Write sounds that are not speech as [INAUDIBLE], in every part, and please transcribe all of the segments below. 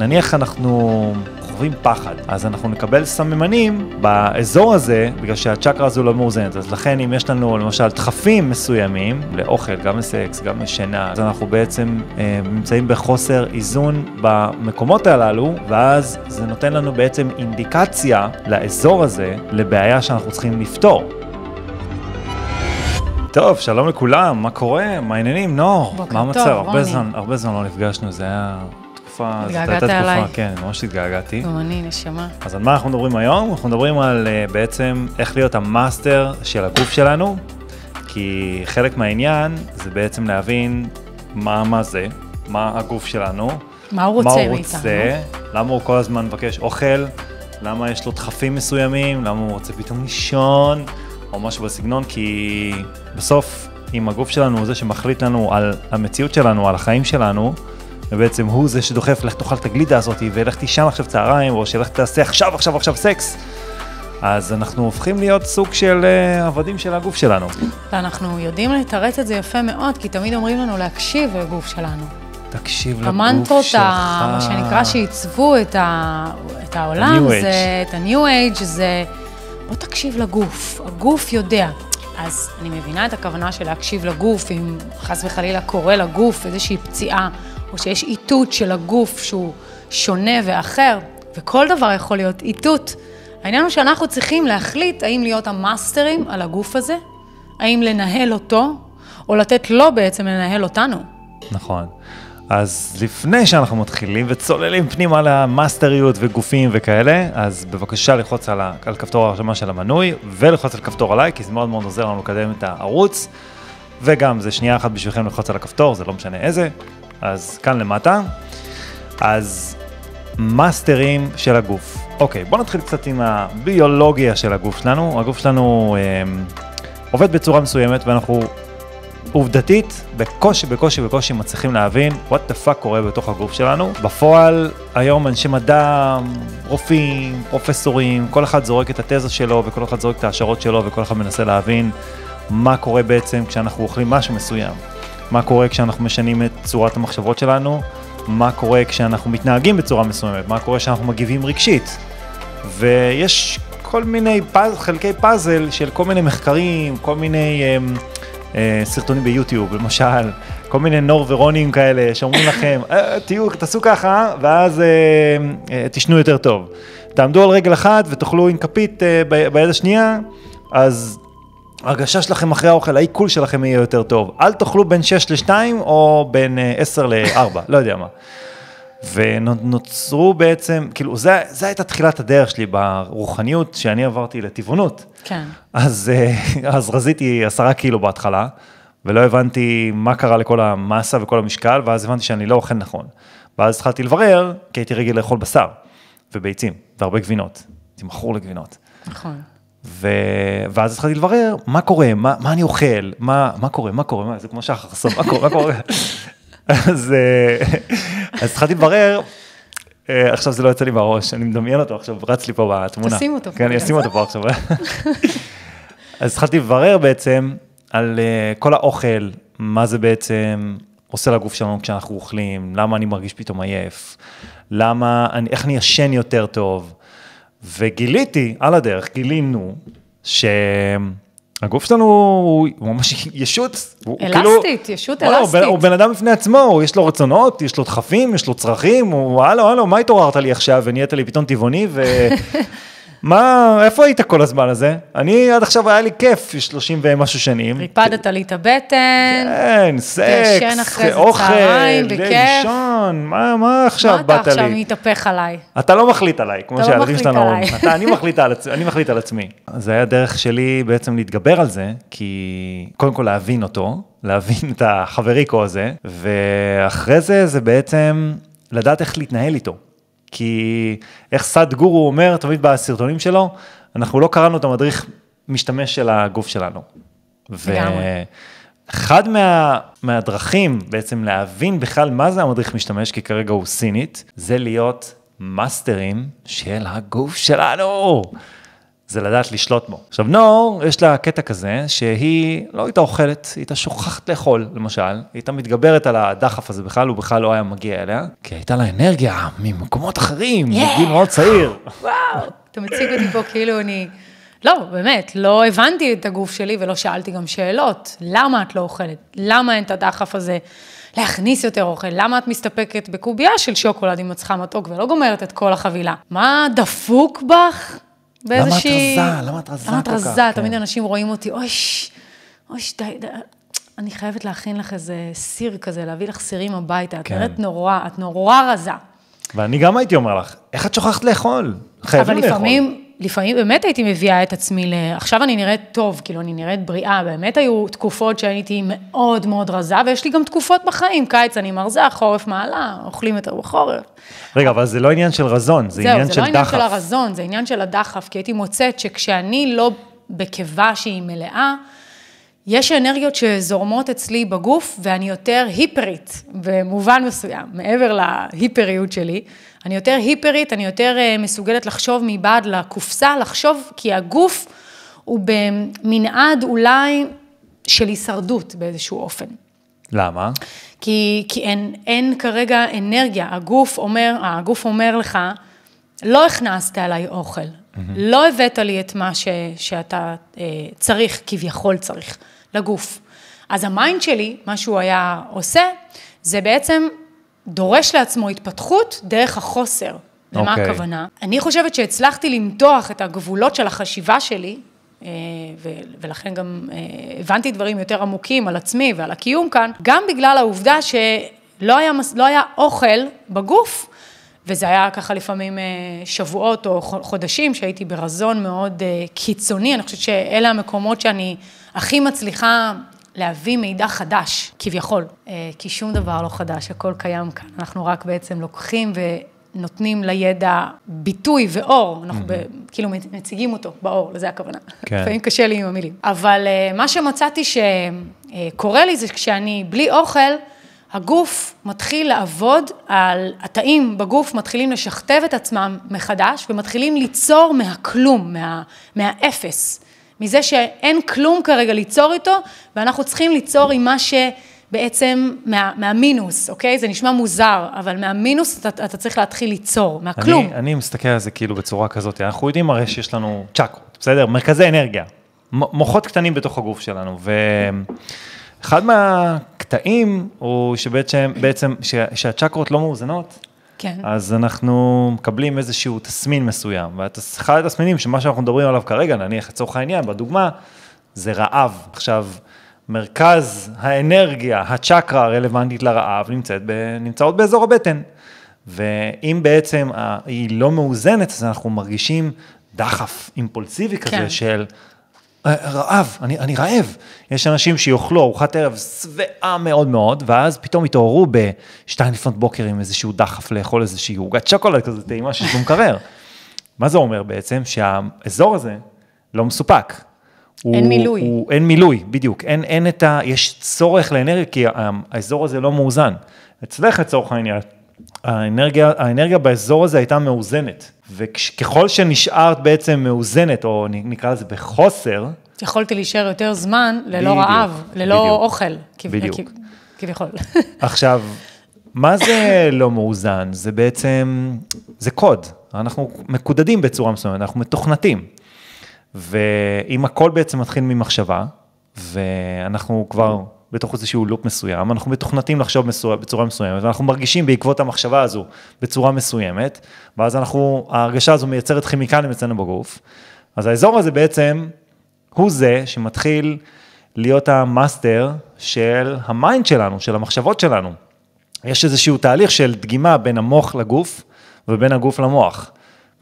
נניח אנחנו חווים פחד, אז אנחנו נקבל סממנים באזור הזה, בגלל שהצ'קרה הזו לא מאוזנת. אז לכן אם יש לנו למשל דחפים מסוימים, לאוכל, גם לסקס, גם לשינה, אז אנחנו בעצם אה, נמצאים בחוסר איזון במקומות הללו, ואז זה נותן לנו בעצם אינדיקציה לאזור הזה, לבעיה שאנחנו צריכים לפתור. טוב, שלום לכולם, מה קורה? מה העניינים? נור, מה המצב? הרבה. זמן, הרבה זמן לא נפגשנו, זה היה תקופה, זאת הייתה תקופה, אליי? כן, ממש התגעגעתי. גם אני, נשמה. אז על מה אנחנו מדברים היום? אנחנו מדברים על uh, בעצם איך להיות המאסטר של הגוף שלנו, כי חלק מהעניין זה בעצם להבין מה, מה זה, מה הגוף שלנו, מה הוא מה רוצה הוא מאיתנו? רוצה, למה הוא כל הזמן מבקש אוכל, למה יש לו דחפים מסוימים, למה הוא רוצה פתאום לישון, או משהו בסגנון, כי בסוף, אם הגוף שלנו הוא זה שמחליט לנו על המציאות שלנו, על החיים שלנו, ובעצם הוא זה שדוחף, לך תאכל את הגלידה הזאת, ולך תישן עכשיו צהריים, או שלך תעשה עכשיו, עכשיו, עכשיו סקס, אז אנחנו הופכים להיות סוג של אה, עבדים של הגוף שלנו. ואנחנו יודעים לתרץ את זה יפה מאוד, כי תמיד אומרים לנו להקשיב לגוף שלנו. תקשיב לגוף המנטרות, שלך. ה- מה שנקרא, שעיצבו את, ה... את העולם, זה, Age. את ה-New Age, זה בוא תקשיב לגוף, הגוף יודע. אז אני מבינה את הכוונה של להקשיב לגוף, אם חס וחלילה קורה לגוף איזושהי פציעה, או שיש איתות של הגוף שהוא שונה ואחר, וכל דבר יכול להיות איתות. העניין הוא שאנחנו צריכים להחליט האם להיות המאסטרים על הגוף הזה, האם לנהל אותו, או לתת לו בעצם לנהל אותנו. נכון. אז לפני שאנחנו מתחילים וצוללים פנימה למאסטריות וגופים וכאלה, אז בבקשה ללחוץ על, על כפתור ההרשמה של המנוי וללחוץ על כפתור עליי, כי זה מאוד מאוד עוזר לנו לקדם את הערוץ. וגם זה שנייה אחת בשבילכם ללחוץ על הכפתור, זה לא משנה איזה. אז כאן למטה. אז מאסטרים של הגוף. אוקיי, בואו נתחיל קצת עם הביולוגיה של הגוף שלנו. הגוף שלנו אה, עובד בצורה מסוימת ואנחנו עובדתית, בקושי, בקושי, בקושי מצליחים להבין what the fuck קורה בתוך הגוף שלנו. בפועל, היום אנשי מדע, רופאים, פרופסורים, כל אחד זורק את התזה שלו וכל אחד זורק את ההשערות שלו וכל אחד מנסה להבין מה קורה בעצם כשאנחנו אוכלים משהו מסוים. מה קורה כשאנחנו משנים את צורת המחשבות שלנו, מה קורה כשאנחנו מתנהגים בצורה מסוימת, מה קורה כשאנחנו מגיבים רגשית. ויש כל מיני פז, חלקי פאזל של כל מיני מחקרים, כל מיני אה, אה, סרטונים ביוטיוב, למשל, כל מיני נור ורונים כאלה שאומרים לכם, אה, תהיו, תעשו ככה, ואז אה, אה, תשנו יותר טוב. תעמדו על רגל אחת ותאכלו עם כפית אה, ביד השנייה, אז ההרגשה שלכם אחרי האוכל, העיכול שלכם יהיה יותר טוב. אל תאכלו בין 6 ל-2 או בין אה, 10 ל-4, לא יודע מה. ונוצרו בעצם, כאילו, זה הייתה תחילת הדרך שלי ברוחניות, שאני עברתי לטבעונות. כן. אז, אה, אז רזיתי עשרה קילו בהתחלה, ולא הבנתי מה קרה לכל המסה וכל המשקל, ואז הבנתי שאני לא אוכל נכון. ואז התחלתי לברר, כי הייתי רגיל לאכול בשר, וביצים, והרבה גבינות. הייתי מכור לגבינות. נכון. ו... ואז התחלתי לברר מה קורה, מה, מה אני אוכל, מה, מה קורה, מה קורה, מה, זה כמו שחר חסון, מה קורה, מה קורה. אז, אה, אז התחלתי לברר, אה, עכשיו זה לא יוצא לי בראש, אני מדמיין אותו עכשיו, רץ לי פה בתמונה. תשים אותו כן, אני. אשים אותו פה עכשיו. אז התחלתי לברר בעצם על אה, כל האוכל, מה זה בעצם עושה לגוף שלנו כשאנחנו אוכלים, למה אני מרגיש פתאום עייף, למה, אני, איך אני ישן יותר טוב. וגיליתי, על הדרך, גילינו, שהגוף שלנו הוא הוא ממש ישות. הוא כאילו- אלסטית, ישות וואלה, הוא אלסטית. הוא בן אדם בפני עצמו, יש לו רצונות, יש לו דחפים, יש לו צרכים, הוא, הלו, הלו, מה התעוררת לי עכשיו ונהיית לי פתאום טבעוני, ו... [LAUGHS] מה, איפה היית כל הזמן הזה? אני עד עכשיו היה לי כיף, 30 ומשהו שנים. ריפדת לי את הבטן, כן, סקס, אוכל. לישון, מה, מה עכשיו מה באת אתה עכשיו לי? מתהפך עליי? אתה לא מחליט עליי, כמו לא שהילדים שלנו אומרים. עליי. אתה, אני, מחליט על, עצ- אני מחליט על עצמי. זה היה דרך שלי בעצם להתגבר על זה, כי קודם כל להבין אותו, להבין את החבריקו הזה, ואחרי זה זה בעצם לדעת איך להתנהל איתו. כי איך סאד גורו אומר תמיד בסרטונים שלו, אנחנו לא קראנו את המדריך משתמש של הגוף שלנו. ואחד מה, מהדרכים בעצם להבין בכלל מה זה המדריך משתמש, כי כרגע הוא סינית, זה להיות מאסטרים של הגוף שלנו. זה לדעת לשלוט בו. עכשיו, נור, יש לה קטע כזה, שהיא לא הייתה אוכלת, היא הייתה שוכחת לאכול, למשל, היא הייתה מתגברת על הדחף הזה בכלל, הוא בכלל לא היה מגיע אליה, כי הייתה לה אנרגיה ממקומות אחרים, Yeah. בגיל מאוד צעיר. [LAUGHS] וואו, אתה מציג אותי פה כאילו אני... לא, באמת, לא הבנתי את הגוף שלי ולא שאלתי גם שאלות. למה את לא אוכלת? למה אין את הדחף הזה להכניס יותר אוכל? למה את מסתפקת בקובייה של שוקולד עם מצחה מתוק ולא גומרת את כל החבילה? מה דפוק בך? באיזושהי... רזה? למה את רזה למה את כל כך? רזה? כן. תמיד אנשים רואים אותי, אוי, אוי, די, די. אני חייבת להכין לך איזה סיר כזה, להביא לך סירים הביתה. את כן. נראית נורא, את נורא רזה. ואני גם הייתי אומר לך, איך את שוכחת לאכול? חייבים אבל לאכול. לפעמים, לפעמים באמת הייתי מביאה את עצמי ל... עכשיו אני נראית טוב, כאילו, אני נראית בריאה. באמת היו תקופות שהייתי מאוד מאוד רזה, ויש לי גם תקופות בחיים. קיץ אני מרזה, חורף מעלה, אוכלים יותר בחורף. רגע, אבל זה לא עניין של רזון, זה זהו, עניין זה של לא עניין דחף. של הרזון, זה עניין של הדחף, כי הייתי מוצאת שכשאני לא בקיבה שהיא מלאה, יש אנרגיות שזורמות אצלי בגוף, ואני יותר היפרית, במובן מסוים, מעבר להיפריות שלי. אני יותר hyper ית, אני יותר אה, מסוגלת לחשוב מבעד לקופסה, לחשוב, כי הגוף הוא במנעד אולי של הישרדות באיזשהו אופן. למה? כי, כי אין, אין כרגע אנרגיה. הגוף אומר, הגוף אומר לך, לא הכנסת עליי אוכל, לא הבאת לי את מה ש, שאתה אה, צריך, כביכול צריך, לגוף. אז ה mind שלי, מה שהוא היה עושה, זה בעצם דורש לעצמו התפתחות דרך החוסר. למה אוקיי. הכוונה? אני חושבת שהצלחתי למתוח את הגבולות של החשיבה שלי, אה, ולכן גם אה, הבנתי דברים יותר עמוקים על עצמי ועל הקיום כאן, גם בגלל העובדה שלא היה, לא היה אוכל בגוף, וזה היה ככה לפעמים אה, שבועות או חו- חודשים שהייתי ברזון מאוד אה, קיצוני, אני חושבת שאלה המקומות שאני הכי מצליחה להביא מידע חדש, כביכול, אה, כי שום דבר לא חדש, הכל קיים כאן. אנחנו רק בעצם לוקחים ונותנים לידע ביטוי ואור, אנחנו ב, כאילו מציגים אותו באור, לזה הכוונה. כן. לפעמים קשה לי עם המילים. אבל מה שמצאתי שקורה לי זה כשאני בלי אוכל, הגוף מתחיל לעבוד על, התאים בגוף מתחילים לשכתב את עצמם מחדש ומתחילים ליצור מהכלום, מה, מהאפס. מזה שאין כלום כרגע ליצור איתו, ואנחנו צריכים ליצור עם מה שבעצם, מה, מהמינוס, אוקיי? זה נשמע מוזר, אבל מהמינוס אתה, אתה צריך להתחיל ליצור, מהכלום. אני, אני מסתכל על זה כאילו בצורה כזאת, אנחנו יודעים הרי שיש לנו צ'קרות, בסדר? מרכזי אנרגיה, מוחות קטנים בתוך הגוף שלנו, ואחד מהקטעים הוא שבעצם, בעצם ש- שהצ'קרות לא מאוזנות, כן. אז אנחנו מקבלים איזשהו תסמין מסוים, ואחד התסמינים שמה שאנחנו מדברים עליו כרגע, נניח לצורך העניין, בדוגמה, זה רעב. עכשיו, מרכז האנרגיה, הצ'קרה הרלוונטית לרעב, נמצאת ב, נמצאות באזור הבטן. ואם בעצם היא לא מאוזנת, אז אנחנו מרגישים דחף אימפולסיבי כזה כן. של "אה, רעב, אני, אני רעב. יש אנשים שיאכלו ארוחת ערב שבעה מאוד מאוד, ואז פתאום יתעוררו בשתיים לפנות בוקר עם איזשהו דחף לאכול איזושהי עוגת שוקולד כזאת טעימה שיש במקרר. מה זה אומר בעצם? שהאזור הזה לא מסופק. הוא- אין מילוי. הוא, אין מילוי, בדיוק. אין, אין את ה... יש צורך לאנרגיה, כי האזור הזה לא מאוזן. אצלך לצורך העניין, האנרגיה, האנרגיה באזור הזה הייתה מאוזנת. וככל שנשארת בעצם מאוזנת, או נקרא לזה בחוסר, יכולתי להישאר יותר זמן ללא בדיוק, רעב, ללא בדיוק, אוכל, בדיוק. כב- כביכול. [LAUGHS] עכשיו, מה זה לא מאוזן? זה בעצם, זה קוד. אנחנו מקודדים בצורה מסוימת, אנחנו מתוכנתים. ואם הכל בעצם מתחיל ממחשבה, ואנחנו כבר בתוך איזשהו לופ מסוים, אנחנו מתוכנתים לחשוב מסו- בצורה מסוימת, ואנחנו מרגישים בעקבות המחשבה הזו בצורה מסוימת, ואז אנחנו, ההרגשה הזו מייצרת כימיקלים אצלנו בגוף. אז האזור הזה בעצם הוא זה שמתחיל להיות ה master של ה mind שלנו, של המחשבות שלנו. יש איזשהו תהליך של דגימה בין המוח לגוף ובין הגוף למוח.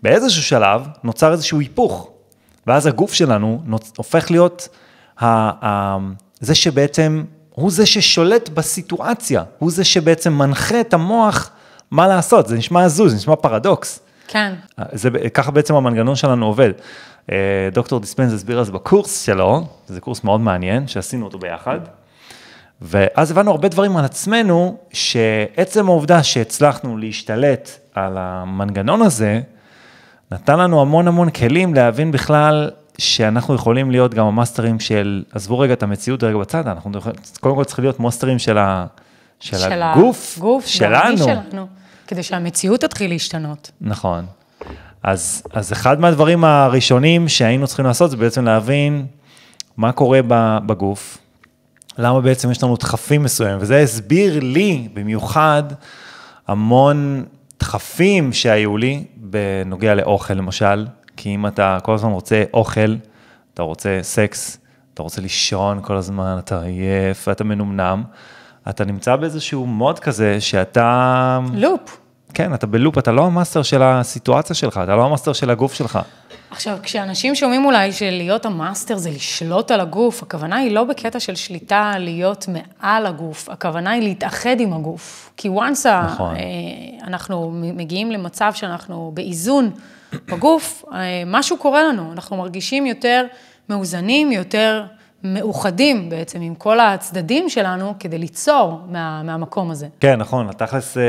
באיזשהו שלב נוצר איזשהו היפוך, ואז הגוף שלנו נוצ... הופך להיות ה... ה... זה שבעצם, הוא זה ששולט בסיטואציה, הוא זה שבעצם מנחה את המוח מה לעשות, זה נשמע הזוי, זה נשמע פרדוקס. כן. זה, ככה בעצם המנגנון שלנו עובד. אה, דוקטור דיספנס הסביר זה בקורס שלו, זה קורס מאוד מעניין, שעשינו אותו ביחד. ואז הבנו הרבה דברים על עצמנו, שעצם העובדה שהצלחנו להשתלט על המנגנון הזה, נתן לנו המון המון כלים להבין בכלל שאנחנו יכולים להיות גם המאסטרים של, עזבו רגע את המציאות רגע בצד, אנחנו קודם כל צריכים להיות מאסטרים של, ה, של, של הגוף הגוף, שלנו. שלנו, כדי שהמציאות תתחיל להשתנות. נכון. אז, אז אחד מהדברים הראשונים שהיינו צריכים לעשות זה בעצם להבין מה קורה בגוף, למה בעצם יש לנו דחפים מסוימים, וזה הסביר לי במיוחד המון דחפים שהיו לי בנוגע לאוכל למשל, כי אם אתה כל הזמן רוצה אוכל, אתה רוצה סקס, אתה רוצה לישון כל הזמן, אתה עייף, אתה מנומנם, אתה נמצא באיזשהו מוד כזה שאתה... לופ. כן, אתה ב loop, אתה לא ה master של הסיטואציה שלך, אתה לא ה master של הגוף שלך. עכשיו, כשאנשים שומעים אולי שלהיות ה master זה לשלוט על הגוף, הכוונה היא לא בקטע של שליטה להיות מעל הגוף, הכוונה היא להתאחד עם הגוף. כי once נכון. אה, אנחנו מגיעים למצב שאנחנו באיזון בגוף, אה, משהו קורה לנו, אנחנו מרגישים יותר מאוזנים, יותר מאוחדים בעצם עם כל הצדדים שלנו כדי ליצור מה, מהמקום הזה. כן, נכון, התכלס, אה,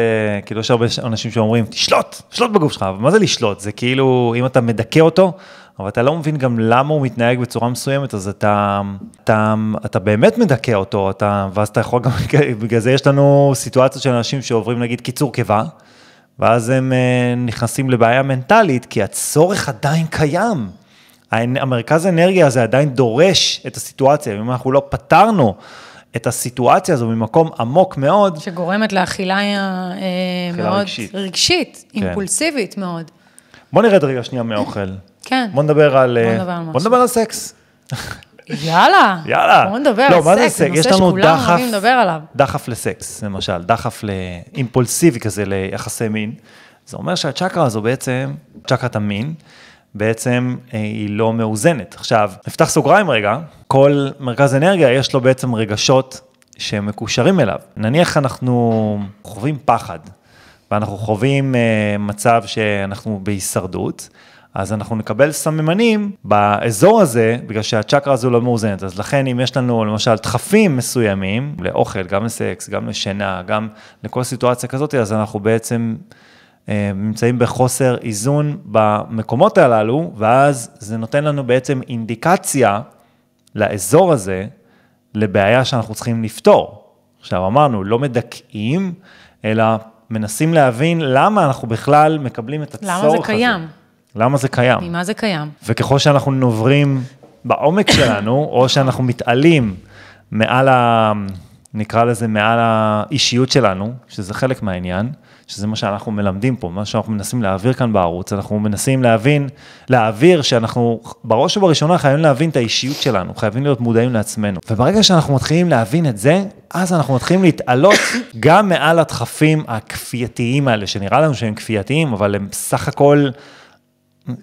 כאילו יש הרבה אנשים שאומרים, תשלוט, תשלוט בגוף שלך, אבל מה זה לשלוט? זה כאילו, אם אתה מדכא אותו, אבל אתה לא מבין גם למה הוא מתנהג בצורה מסוימת, אז אתה, אתה, אתה באמת מדכא אותו, אתה, ואז אתה יכול גם, [LAUGHS] בגלל זה יש לנו סיטואציות של אנשים שעוברים נגיד קיצור קיבה, ואז הם אה, נכנסים לבעיה מנטלית, כי הצורך עדיין קיים. המרכז האנרגיה הזה עדיין דורש את הסיטואציה, אם אנחנו לא פתרנו את הסיטואציה הזו ממקום עמוק מאוד. שגורמת לאכילה אה, מאוד רגשית, רגשית כן. אימפולסיבית מאוד. בוא נרד רגע שנייה מאוכל. כן. בוא נדבר על, בוא אה, נדבר על, בוא נדבר על סקס. יאללה. יאללה. בוא נדבר לא, על מה זה סקס, זה יש נושא לנו שכולם דחף- אוהבים לדבר עליו. דחף לסקס, למשל, דחף לאימפולסיבי כזה ליחסי מין. זה אומר שהצ'קרה הזו בעצם, צ'קרת המין, בעצם אה, היא לא מאוזנת. עכשיו, נפתח סוגריים רגע, כל מרכז אנרגיה יש לו בעצם רגשות שמקושרים אליו. נניח אנחנו חווים פחד, ואנחנו חווים אה, מצב שאנחנו בהישרדות, אז אנחנו נקבל סממנים באזור הזה, בגלל שהצ'קרה הזו לא מאוזנת. אז לכן אם יש לנו למשל דחפים מסוימים, לאוכל, גם לסקס, גם לשינה, גם לכל סיטואציה כזאת, אז אנחנו בעצם אה, נמצאים בחוסר איזון במקומות הללו, ואז זה נותן לנו בעצם אינדיקציה לאזור הזה, לבעיה שאנחנו צריכים לפתור. עכשיו אמרנו, לא מדכאים, אלא מנסים להבין למה אנחנו בכלל מקבלים את הצורך הזה. למה זה קיים? למה זה קיים? ממה זה קיים? וככל שאנחנו נוברים בעומק שלנו, או שאנחנו מתעלים מעל ה... נקרא לזה מעל האישיות שלנו, שזה חלק מהעניין, שזה מה שאנחנו מלמדים פה, מה שאנחנו מנסים להעביר כאן בערוץ, אנחנו מנסים להבין, להעביר שאנחנו בראש ובראשונה חייבים להבין את האישיות שלנו, חייבים להיות מודעים לעצמנו. וברגע שאנחנו מתחילים להבין את זה, אז אנחנו מתחילים להתעלות [COUGHS] גם מעל הדחפים הכפייתיים האלה, שנראה לנו שהם כפייתיים, אבל הם סך הכל...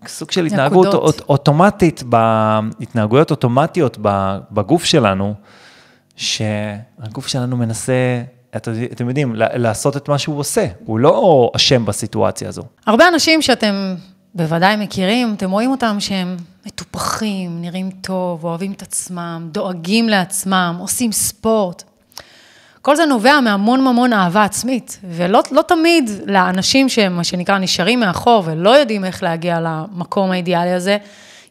סוג של התנהגות נקודות. אוט, אוטומטית, התנהגויות אוטומטיות בגוף שלנו, שהגוף שלנו מנסה, את, אתם יודעים, לעשות את מה שהוא עושה, הוא לא אשם בסיטואציה הזו. הרבה אנשים שאתם בוודאי מכירים, אתם רואים אותם שהם מטופחים, נראים טוב, אוהבים את עצמם, דואגים לעצמם, עושים ספורט. כל זה נובע מהמון המון אהבה עצמית, ולא לא תמיד לאנשים שהם, מה שנקרא, נשארים מאחור ולא יודעים איך להגיע למקום האידיאלי הזה,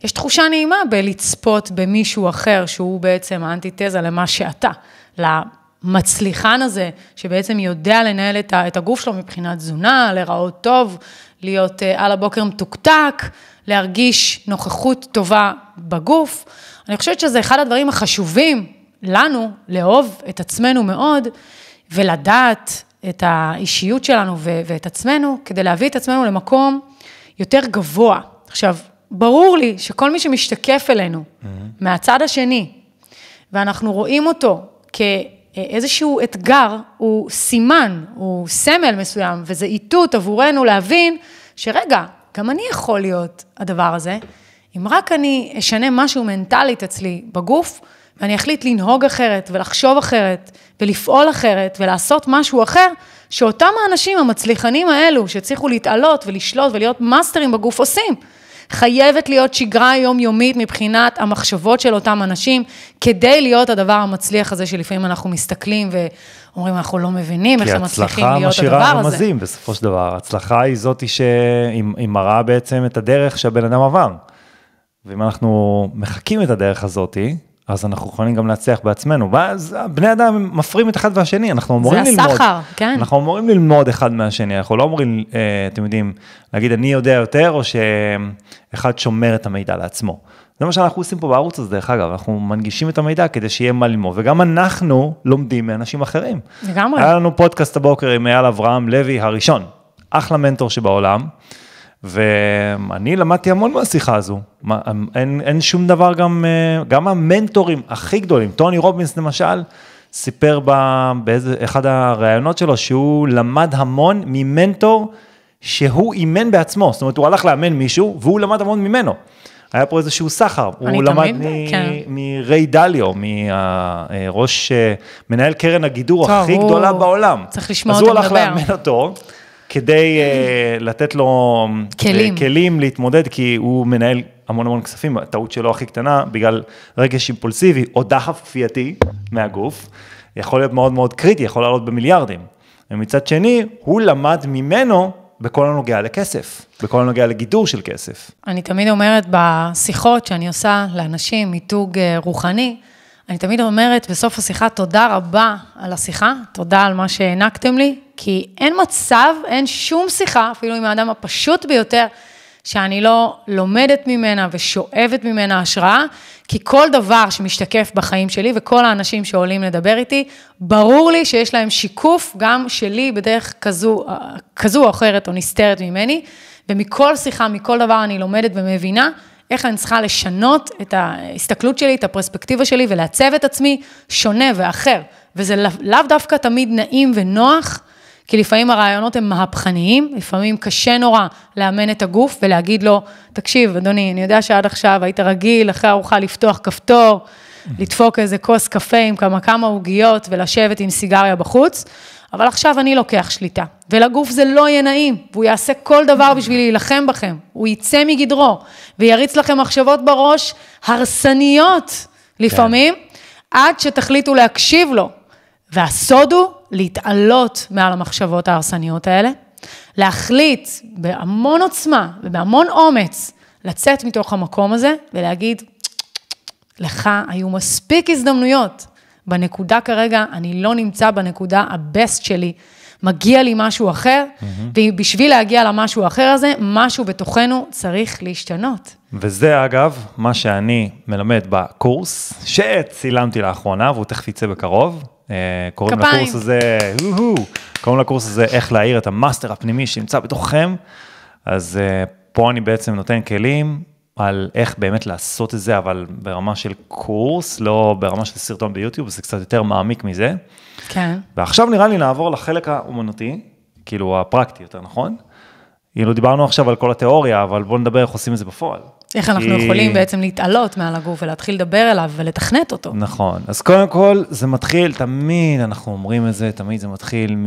יש תחושה נעימה בלצפות במישהו אחר, שהוא בעצם האנטיתזה למה שאתה, למצליחן הזה, שבעצם יודע לנהל את את הגוף שלו מבחינת תזונה, להיראות טוב, להיות אה, על הבוקר מתוקתק, להרגיש נוכחות טובה בגוף. אני חושבת שזה אחד הדברים החשובים לנו, לאהוב את עצמנו מאוד, ולדעת את האישיות שלנו ו- ואת עצמנו, כדי להביא את עצמנו למקום יותר גבוה. עכשיו, ברור לי שכל מי שמשתקף אלינו mm-hmm. מהצד השני, ואנחנו רואים אותו כאיזשהו אתגר, הוא סימן, הוא סמל מסוים, וזה איתות עבורנו להבין שרגע, גם אני יכול להיות הדבר הזה, אם רק אני אשנה משהו מנטלית אצלי בגוף, ואני אחליט לנהוג אחרת, ולחשוב אחרת, ולפעול אחרת, ולעשות משהו אחר, שאותם האנשים המצליחנים האלו, שהצליחו להתעלות ולשלוט ולהיות מאסטרים בגוף עושים. חייבת להיות שגרה יומיומית מבחינת המחשבות של אותם אנשים, כדי להיות הדבר המצליח הזה שלפעמים אנחנו מסתכלים ואומרים, אנחנו לא מבינים איך הם מצליחים להיות הדבר הזה. כי הצלחה משאירה רמזים בסופו של דבר. הצלחה היא זאת שהיא מראה בעצם את הדרך שהבן אדם עבר. ואם אנחנו מחקים את הדרך הזאתי, אז אנחנו יכולים גם להצליח בעצמנו, ואז בני אדם מפרים את אחד והשני, אנחנו אמורים ללמוד. זה הסחר, כן. אנחנו אמורים ללמוד אחד מהשני, אנחנו לא אמורים, אה, אתם יודעים, להגיד אני יודע יותר, או שאחד שומר את המידע לעצמו. זה מה שאנחנו עושים פה בערוץ הזה, דרך אגב, אנחנו מנגישים את המידע כדי שיהיה מה ללמוד, וגם אנחנו לומדים מאנשים אחרים. לגמרי. היה לנו פודקאסט הבוקר עם אייל אברהם לוי הראשון, אחלה מנטור שבעולם. ואני למדתי המון מהשיחה הזו, מה, אין, אין שום דבר גם, אה, גם המנטורים הכי גדולים, טוני רובינס למשל, סיפר באחד הראיונות שלו שהוא למד המון ממנטור שהוא אימן בעצמו, זאת אומרת הוא הלך לאמן מישהו והוא למד המון ממנו. היה פה איזשהו סחר, הוא למד מ- כן. מריי דליו, מהראש, אה, מנהל קרן הגידור טוב, הכי גדולה בעולם. צריך לשמוע אותו מדבר. אז הוא הלך לאמן אותו. כדי uh, לתת לו כלים. Uh, כלים להתמודד, כי הוא מנהל המון המון כספים, הטעות שלו הכי קטנה, בגלל רגש אימפולסיבי או דחף כפייתי מהגוף, יכול להיות מאוד מאוד קריטי, יכול לעלות במיליארדים. ומצד שני, הוא למד ממנו בכל הנוגע לכסף, בכל הנוגע לגידור של כסף. אני תמיד אומרת בשיחות שאני עושה לאנשים, מיתוג אה, רוחני, אני תמיד אומרת בסוף השיחה, תודה רבה על השיחה, תודה על מה שהענקתם לי, כי אין מצב, אין שום שיחה, אפילו עם האדם הפשוט ביותר, שאני לא לומדת ממנה ושואבת ממנה השראה, כי כל דבר שמשתקף בחיים שלי וכל האנשים שעולים לדבר איתי, ברור לי שיש להם שיקוף גם שלי בדרך כזו, כזו או אחרת או נסתרת ממני, ומכל שיחה, מכל דבר אני לומדת ומבינה איך אני צריכה לשנות את ההסתכלות שלי, את הפרספקטיבה שלי ולעצב את עצמי שונה ואחר. וזה לאו דווקא תמיד נעים ונוח, כי לפעמים הרעיונות הם מהפכניים, לפעמים קשה נורא לאמן את הגוף ולהגיד לו, תקשיב, אדוני, אני יודע שעד עכשיו היית רגיל אחרי ארוחה לפתוח כפתור, לדפוק איזה כוס קפה עם כמה כמה עוגיות ולשבת עם סיגריה בחוץ, אבל עכשיו אני לוקח שליטה, ולגוף זה לא יהיה נעים, והוא יעשה כל דבר בשביל להילחם בכם, הוא יצא מגדרו, ויריץ לכם מחשבות בראש הרסניות לפעמים, כן. עד שתחליטו להקשיב לו. והסוד הוא להתעלות מעל המחשבות ההרסניות האלה, להחליט בהמון עוצמה ובהמון אומץ לצאת מתוך המקום הזה ולהגיד, לך היו מספיק הזדמנויות. בנקודה כרגע, אני לא נמצא בנקודה ה best שלי. מגיע לי משהו אחר, mm-hmm. ובשביל להגיע למשהו האחר הזה, משהו בתוכנו צריך להשתנות. וזה אגב, מה שאני מלמד בקורס, שצילמתי לאחרונה, והוא תכף יצא בקרוב. אה, קוראים כפיים. לקורס הזה, קוראים לקורס הזה איך להעיר את ה master הפנימי שנמצא בתוככם. אז אה, פה אני בעצם נותן כלים על איך באמת לעשות את זה, אבל ברמה של קורס, לא ברמה של סרטון ביוטיוב, זה קצת יותר מעמיק מזה. כן. ועכשיו נראה לי נעבור לחלק האומנותי, כאילו הפרקטי יותר, נכון? כאילו דיברנו עכשיו על כל התיאוריה, אבל בואו נדבר איך עושים את זה בפועל. איך אנחנו כי... יכולים בעצם להתעלות מעל הגוף ולהתחיל לדבר אליו ולתכנת אותו. נכון, אז קודם כל זה מתחיל, תמיד אנחנו אומרים את זה, תמיד זה מתחיל מ...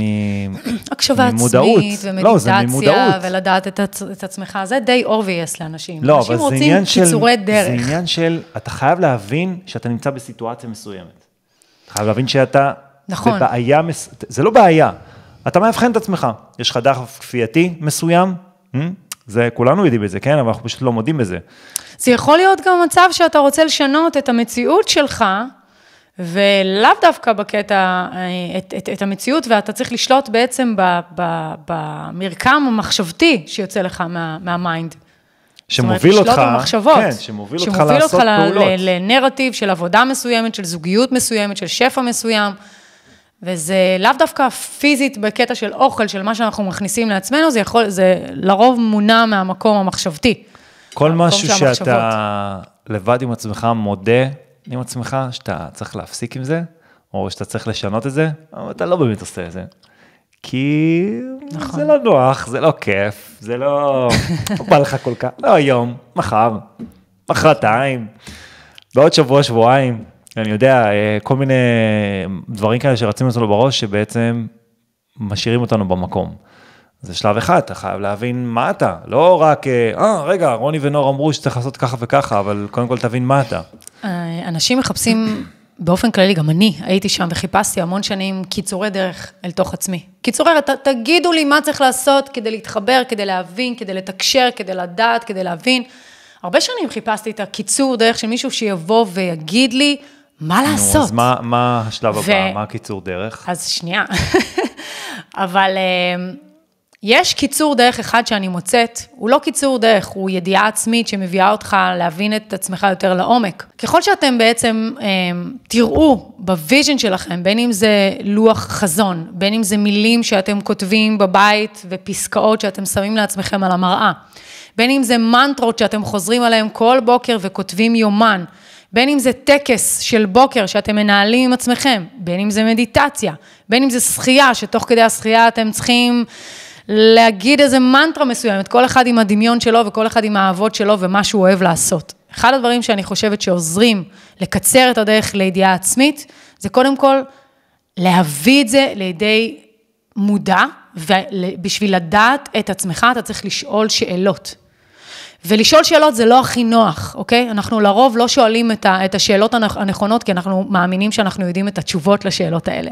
[CLEARS THROAT] הקשבה עצמית ומדיטציה, לא, ולדעת את, עצ... את עצמך, זה די obvious לאנשים. לא, אבל זה עניין של... אנשים רוצים קיצורי דרך. זה עניין של, אתה חייב להבין שאתה נמצא בסיטואציה מסוימת. אתה חייב להבין שאתה... נכון. בבעיה, זה לא בעיה, אתה מאבחן את עצמך, יש לך דחף כפייתי מסוים? זה, כולנו יודעים את זה, כן? אבל אנחנו פשוט לא מודים בזה. זה יכול להיות גם מצב שאתה רוצה לשנות את המציאות שלך, ולאו דווקא בקטע, אה, את, את, את המציאות, ואתה צריך לשלוט בעצם ב, ב, במרקם המחשבתי שיוצא לך מה, מה mind. שמוביל זאת אומרת, אותך, במחשבות, כן, שמוביל אותך לעשות אותך פעולות. שמוביל אותך לנרטיב של עבודה מסוימת, של זוגיות מסוימת, של שפע מסוים. וזה לאו דווקא פיזית בקטע של אוכל, של מה שאנחנו מכניסים לעצמנו, זה יכול, זה לרוב מונע מהמקום המחשבתי. כל משהו שאתה לבד עם עצמך מודה עם עצמך, שאתה צריך להפסיק עם זה, או שאתה צריך לשנות את זה, אבל אתה לא באמת עושה את זה. כי נכון. זה לא נוח, זה לא כיף, זה לא, לא [LAUGHS] בא לך כל כך, לא היום, מחר, מחרתיים, בעוד שבוע, שבועיים. אני יודע, אה, כל מיני דברים כאלה שרצים לנו בראש, שבעצם משאירים אותנו במקום. זה שלב אחד, אתה חייב להבין מה אתה, לא רק, אה, אה, רגע, רוני ונור אמרו שצריך לעשות ככה וככה, אבל קודם כל תבין מה אתה. אה, אנשים מחפשים, באופן כללי, גם אני הייתי שם וחיפשתי המון שנים קיצורי דרך אל תוך עצמי. קיצורי, ת, תגידו לי מה צריך לעשות כדי להתחבר, כדי להבין, כדי לתקשר, כדי לדעת, כדי להבין. הרבה שנים חיפשתי את הקיצור דרך של מישהו שיבוא ויגיד לי מה לעשות. נו, אז מה, מה השלב ו... הבא? מה הקיצור דרך? אז שנייה. [LAUGHS] אבל... יש קיצור דרך אחד שאני מוצאת, הוא לא קיצור דרך, הוא ידיעה עצמית שמביאה אותך להבין את עצמך יותר לעומק. ככל שאתם בעצם אה, תראו ב vision שלכם, בין אם זה לוח חזון, בין אם זה מילים שאתם כותבים בבית ופסקאות שאתם שמים לעצמכם על המראה, בין אם זה מנטרות שאתם חוזרים עליהן כל בוקר וכותבים יומן, בין אם זה טקס של בוקר שאתם מנהלים עם עצמכם, בין אם זה מדיטציה, בין אם זה שחייה, שתוך כדי השחייה אתם צריכים... להגיד איזה מנטרה מסוימת, כל אחד עם הדמיון שלו וכל אחד עם האהבות שלו ומה שהוא אוהב לעשות. אחד הדברים שאני חושבת שעוזרים לקצר את הדרך לידיעה עצמית, זה קודם כל להביא את זה לידי מודע, ובשביל לדעת את עצמך אתה צריך לשאול שאלות. ולשאול שאלות זה לא הכי נוח, אוקיי? אנחנו לרוב לא שואלים את, ה, את השאלות הנכונות, כי אנחנו מאמינים שאנחנו יודעים את התשובות לשאלות האלה.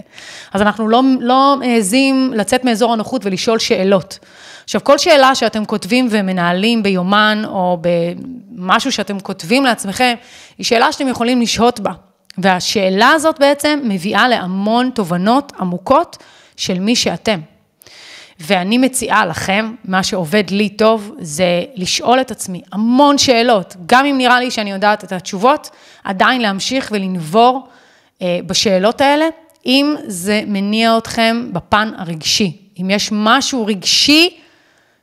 אז אנחנו לא, לא מעזים לצאת מאזור הנוחות ולשאול שאלות. עכשיו, כל שאלה שאתם כותבים ומנהלים ביומן, או במשהו שאתם כותבים לעצמכם, היא שאלה שאתם יכולים לשהות בה. והשאלה הזאת בעצם מביאה להמון תובנות עמוקות של מי שאתם. ואני מציעה לכם, מה שעובד לי טוב, זה לשאול את עצמי המון שאלות, גם אם נראה לי שאני יודעת את התשובות, עדיין להמשיך ולנבור אה, בשאלות האלה, אם זה מניע אתכם בפן הרגשי. אם יש משהו רגשי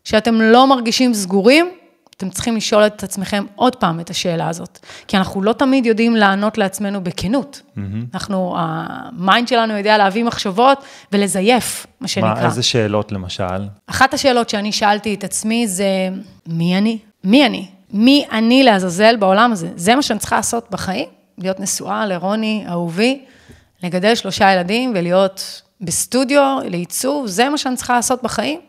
שאתם לא מרגישים סגורים, אתם צריכים לשאול את עצמכם עוד פעם את השאלה הזאת. כי אנחנו לא תמיד יודעים לענות לעצמנו בכנות. Mm-hmm. אנחנו, ה mind שלנו יודע להביא מחשבות ולזייף, מה שנקרא. מה, איזה שאלות למשל? אחת השאלות שאני שאלתי את עצמי זה, מי אני? מי אני? מי אני לעזאזל בעולם הזה? זה מה שאני צריכה לעשות בחיים? להיות נשואה לרוני, אהובי, לגדל שלושה ילדים ולהיות בסטודיו לעיצוב, זה מה שאני צריכה לעשות בחיים?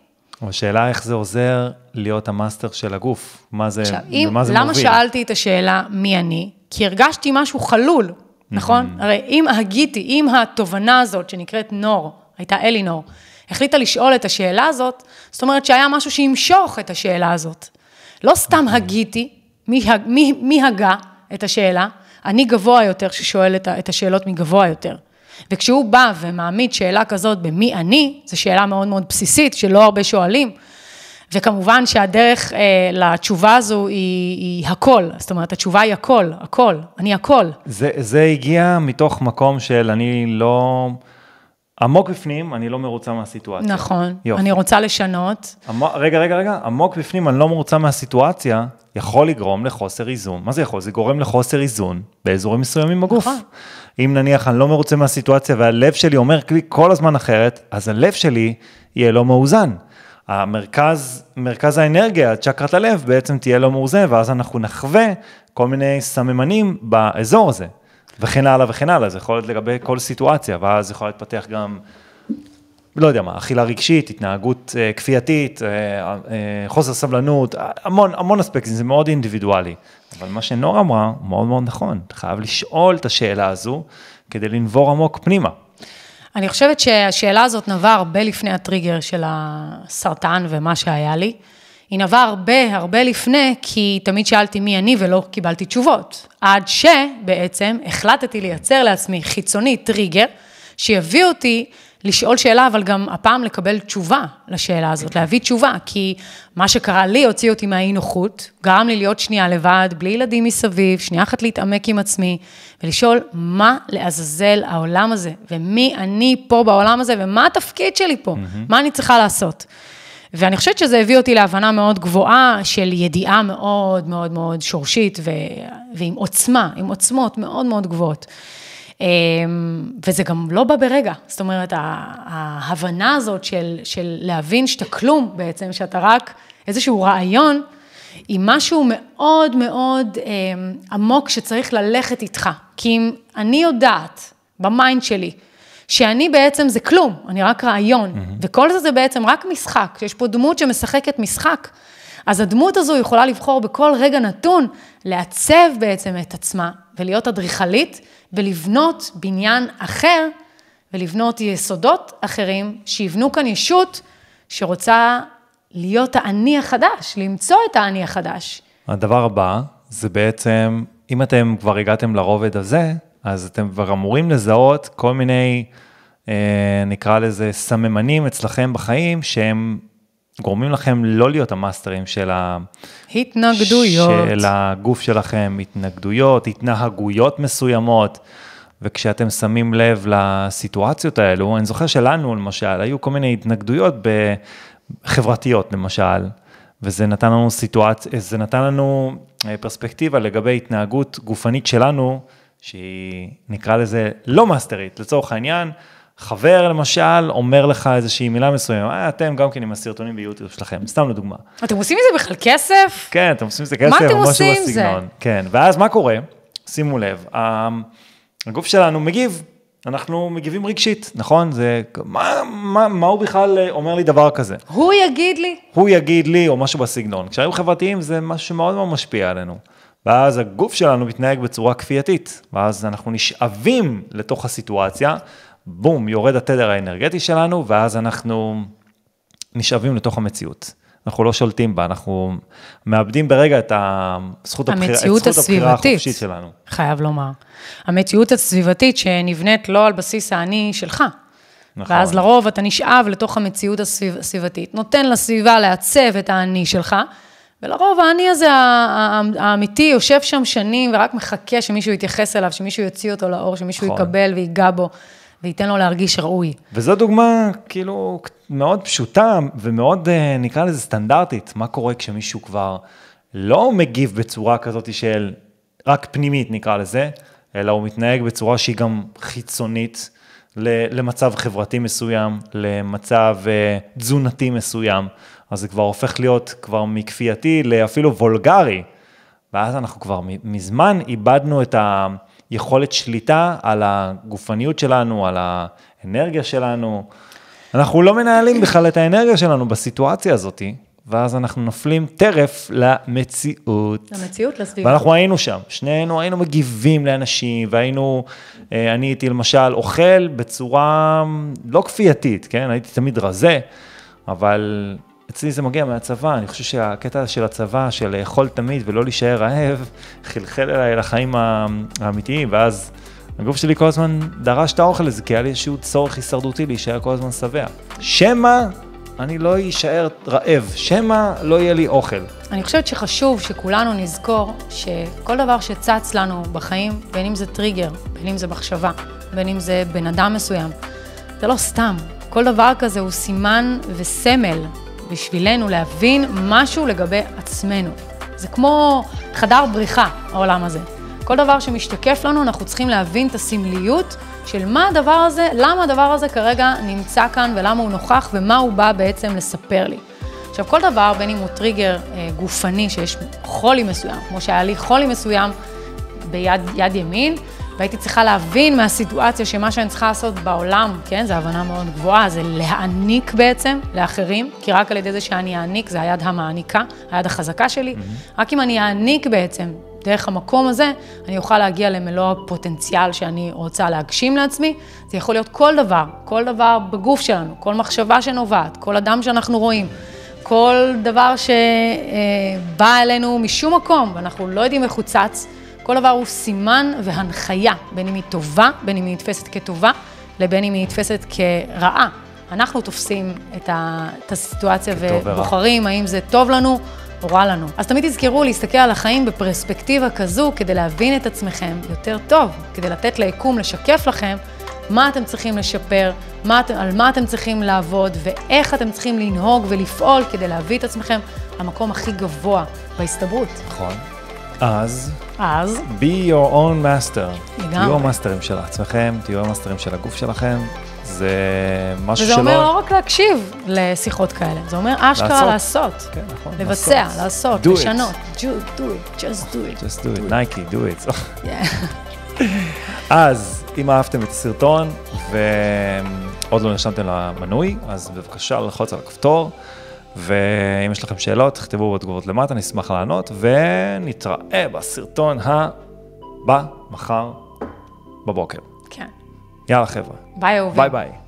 השאלה איך זה עוזר להיות ה master של הגוף, מה זה, עכשיו, אם, ומה זה למה מוביל. למה שאלתי את השאלה מי אני? כי הרגשתי משהו חלול, נכון? Mm-hmm. הרי אם הגיתי, אם התובנה הזאת שנקראת נור, הייתה אלינור, החליטה לשאול את השאלה הזאת, זאת אומרת שהיה משהו שימשוך את השאלה הזאת. לא סתם mm-hmm. הגיתי, מי, מי, מי הגה את השאלה? אני גבוה יותר ששואל את השאלות מגבוה יותר. וכשהוא בא ומעמיד שאלה כזאת במי אני, זו שאלה מאוד מאוד בסיסית, שלא הרבה שואלים. וכמובן שהדרך אה, לתשובה הזו היא, היא הכל, זאת אומרת, התשובה היא הכל, הכל, אני הכל. זה, זה הגיע מתוך מקום של אני לא... עמוק בפנים, אני לא מרוצה מהסיטואציה. נכון, יופי. אני רוצה לשנות. עמו, רגע, רגע, רגע, עמוק בפנים, אני לא מרוצה מהסיטואציה, יכול לגרום לחוסר איזון. מה זה יכול? זה גורם לחוסר איזון באזורים מסוימים בגוף. נכון. אם נניח אני לא מרוצה מהסיטואציה והלב שלי אומר לי כל הזמן אחרת, אז הלב שלי יהיה לא מאוזן. המרכז, מרכז האנרגיה, צ'קרת הלב, בעצם תהיה לא מאוזן, ואז אנחנו נחווה כל מיני סממנים באזור הזה. וכן הלאה וכן הלאה, זה יכול להיות לגבי כל סיטואציה, ואז יכול להתפתח גם, לא יודע מה, אכילה רגשית, התנהגות אה, כפייתית, אה, אה, חוסר סבלנות, המון, המון אספקטים, זה מאוד אינדיבידואלי. אבל מה שנור אמרה, הוא מאוד מאוד נכון, אתה חייב לשאול את השאלה הזו כדי לנבור עמוק פנימה. אני חושבת שהשאלה הזאת נבעה הרבה לפני הטריגר של הסרטן ומה שהיה לי. היא נבעה הרבה הרבה לפני, כי תמיד שאלתי מי אני ולא קיבלתי תשובות. עד שבעצם החלטתי לייצר לעצמי חיצוני טריגר, שיביא אותי לשאול שאלה, אבל גם הפעם לקבל תשובה לשאלה הזאת, להביא תשובה, כי מה שקרה לי הוציא אותי מהאי נוחות, גרם לי להיות שנייה לבד, בלי ילדים מסביב, שנייה אחת להתעמק עם עצמי, ולשאול מה לעזאזל העולם הזה, ומי אני פה בעולם הזה, ומה התפקיד שלי פה, mm-hmm. מה אני צריכה לעשות. ואני חושבת שזה הביא אותי להבנה מאוד גבוהה של ידיעה מאוד מאוד מאוד שורשית ו... ועם עוצמה, עם עוצמות מאוד מאוד גבוהות. אמ, וזה גם לא בא ברגע, זאת אומרת, ההבנה הזאת של, של להבין שאתה כלום בעצם, שאתה רק איזשהו רעיון, היא משהו מאוד מאוד אמ, עמוק שצריך ללכת איתך. כי אם אני יודעת, ב mind שלי, שאני בעצם זה כלום, אני רק רעיון, mm-hmm. וכל זה זה בעצם רק משחק, שיש פה דמות שמשחקת משחק. אז הדמות הזו יכולה לבחור בכל רגע נתון לעצב בעצם את עצמה ולהיות אדריכלית ולבנות בניין אחר ולבנות יסודות אחרים שיבנו כאן ישות שרוצה להיות האני החדש, למצוא את האני החדש. הדבר הבא זה בעצם, אם אתם כבר הגעתם לרובד הזה, אז אתם כבר אמורים לזהות כל מיני, אה, נקרא לזה, סממנים אצלכם בחיים, שהם גורמים לכם לא להיות המאסטרים של, ה... התנגדויות. של הגוף שלכם, התנגדויות, התנהגויות מסוימות. וכשאתם שמים לב לסיטואציות האלו, אני זוכר שלנו למשל, היו כל מיני התנגדויות חברתיות למשל, וזה נתן לנו סיטואציה, זה נתן לנו אה, פרספקטיבה לגבי התנהגות גופנית שלנו, שהיא נקרא לזה לא מאסטרית, לצורך העניין, חבר למשל אומר לך איזושהי מילה מסוימת, אה, אתם גם כן עם הסרטונים ביוטיוב שלכם, סתם לדוגמה. אתם עושים מזה בכלל כסף? כן, אתם עושים מזה כסף, אתם עושים עם זה? כן, ואז מה קורה? שימו לב, הגוף שלנו מגיב, אנחנו מגיבים רגשית, נכון? זה, מה, מה, מה הוא בכלל אה, אומר לי דבר כזה? הוא יגיד לי. הוא יגיד לי, או משהו בסגנון. כשהיו חברתיים זה משהו שמאוד מאוד משפיע עלינו. ואז הגוף שלנו מתנהג בצורה כפייתית, ואז אנחנו נשאבים לתוך הסיטואציה, בום, יורד התדר האנרגטי שלנו, ואז אנחנו נשאבים לתוך המציאות. אנחנו לא שולטים בה, אנחנו מאבדים ברגע את זכות הבחירה, את זכות הבחירה החופשית שלנו. חייב לומר. המציאות הסביבתית שנבנית לא על בסיס האני שלך. נכון. ואז לרוב אתה נשאב לתוך המציאות הסביבתית, נותן לסביבה לעצב את האני שלך, ולרוב האני הזה האמיתי יושב שם שנים ורק מחכה שמישהו יתייחס אליו, שמישהו יוציא אותו לאור, שמישהו נכון. יקבל ויגע בו. וייתן לו להרגיש ראוי. וזו דוגמה כאילו מאוד פשוטה ומאוד אה, נקרא לזה סטנדרטית, מה קורה כשמישהו כבר לא מגיב בצורה כזאת של רק פנימית נקרא לזה, אלא הוא מתנהג בצורה שהיא גם חיצונית למצב חברתי מסוים, למצב אה, תזונתי מסוים, אז זה כבר הופך להיות כבר מכפייתי לאפילו וולגרי, ואז אנחנו כבר מזמן איבדנו את ה... יכולת שליטה על הגופניות שלנו, על האנרגיה שלנו. אנחנו לא מנהלים בכלל את האנרגיה שלנו בסיטואציה הזאת, ואז אנחנו נופלים טרף למציאות. למציאות, לסביבה. ואנחנו היינו שם, שנינו היינו מגיבים לאנשים, והיינו, אה, אני הייתי למשל אוכל בצורה לא כפייתית, כן? הייתי תמיד רזה, אבל אצלי זה מגיע מהצבא, אני חושב שהקטע של הצבא, של לאכול תמיד ולא להישאר רעב, [LAUGHS] חלחל אליי לחיים האמיתיים, ואז הגוף שלי כל הזמן דרש את האוכל הזה, כי היה לי איזשהו צורך הישרדותי להישאר כל הזמן שבע. שמא אני לא אשאר רעב, שמא לא יהיה לי אוכל. אני חושבת שחשוב שכולנו נזכור שכל דבר שצץ לנו בחיים, בין אם זה טריגר, בין אם זה מחשבה, בין אם זה בן אדם מסוים, זה לא סתם. כל דבר כזה הוא סימן וסמל בשבילנו להבין משהו לגבי עצמנו. זה כמו חדר בריחה, העולם הזה. כל דבר שמשתקף לנו, אנחנו צריכים להבין את הסמליות של מה הדבר הזה, למה הדבר הזה כרגע נמצא כאן ולמה הוא נוכח ומה הוא בא בעצם לספר לי. עכשיו, כל דבר, בין אם הוא טריגר אה, גופני, שיש חולי מסוים, כמו שהיה לי חולי מסוים ביד ימין, והייתי צריכה להבין מהסיטואציה שמה שאני צריכה לעשות בעולם, כן, זו הבנה מאוד גבוהה, זה להעניק בעצם לאחרים, כי רק על ידי זה שאני אעניק, זה היד המעניקה, היד החזקה שלי, mm-hmm. רק אם אני אעניק בעצם דרך המקום הזה, אני אוכל להגיע למלוא הפוטנציאל שאני רוצה להגשים לעצמי. זה יכול להיות כל דבר, כל דבר בגוף שלנו, כל מחשבה שנובעת, כל אדם שאנחנו רואים. כל דבר שבא אלינו משום מקום, ואנחנו לא יודעים איך הוא צץ, כל דבר הוא סימן והנחיה, בין אם היא טובה, בין אם היא נתפסת כטובה, לבין אם היא נתפסת כרעה. אנחנו תופסים את, ה, את הסיטואציה ובוחרים האם זה טוב לנו או רע לנו. אז תמיד תזכרו להסתכל על החיים בפרספקטיבה כזו כדי להבין את עצמכם יותר טוב, כדי לתת ליקום לשקף לכם מה אתם צריכים לשפר, מה, על מה אתם צריכים לעבוד ואיך אתם צריכים לנהוג ולפעול כדי להביא את עצמכם למקום הכי גבוה בהסתברות. נכון. אז, אז, be your own master. לגמרי. תהיו המאסטרים של עצמכם, תהיו המאסטרים של הגוף שלכם. זה משהו שלא... וזה אומר לא רק להקשיב לשיחות כאלה, זה אומר אשכרה לעשות. לעשות. כן, נכון. לבצע, לעשות, לעשות לשנות. Do it, do it, just do it. Just do it, נייקי, do it. [LAUGHS] אז אם אהבתם את הסרטון ועוד לא נרשמתם למנוי, אז בבקשה ללחוץ על הכפתור, ואם יש לכם שאלות, תכתבו בתגובות למטה, נשמח לענות, ונתראה בסרטון הבא מחר בבוקר. כן. יאללה חבר'ה, ביי אהובים. ביי ביי.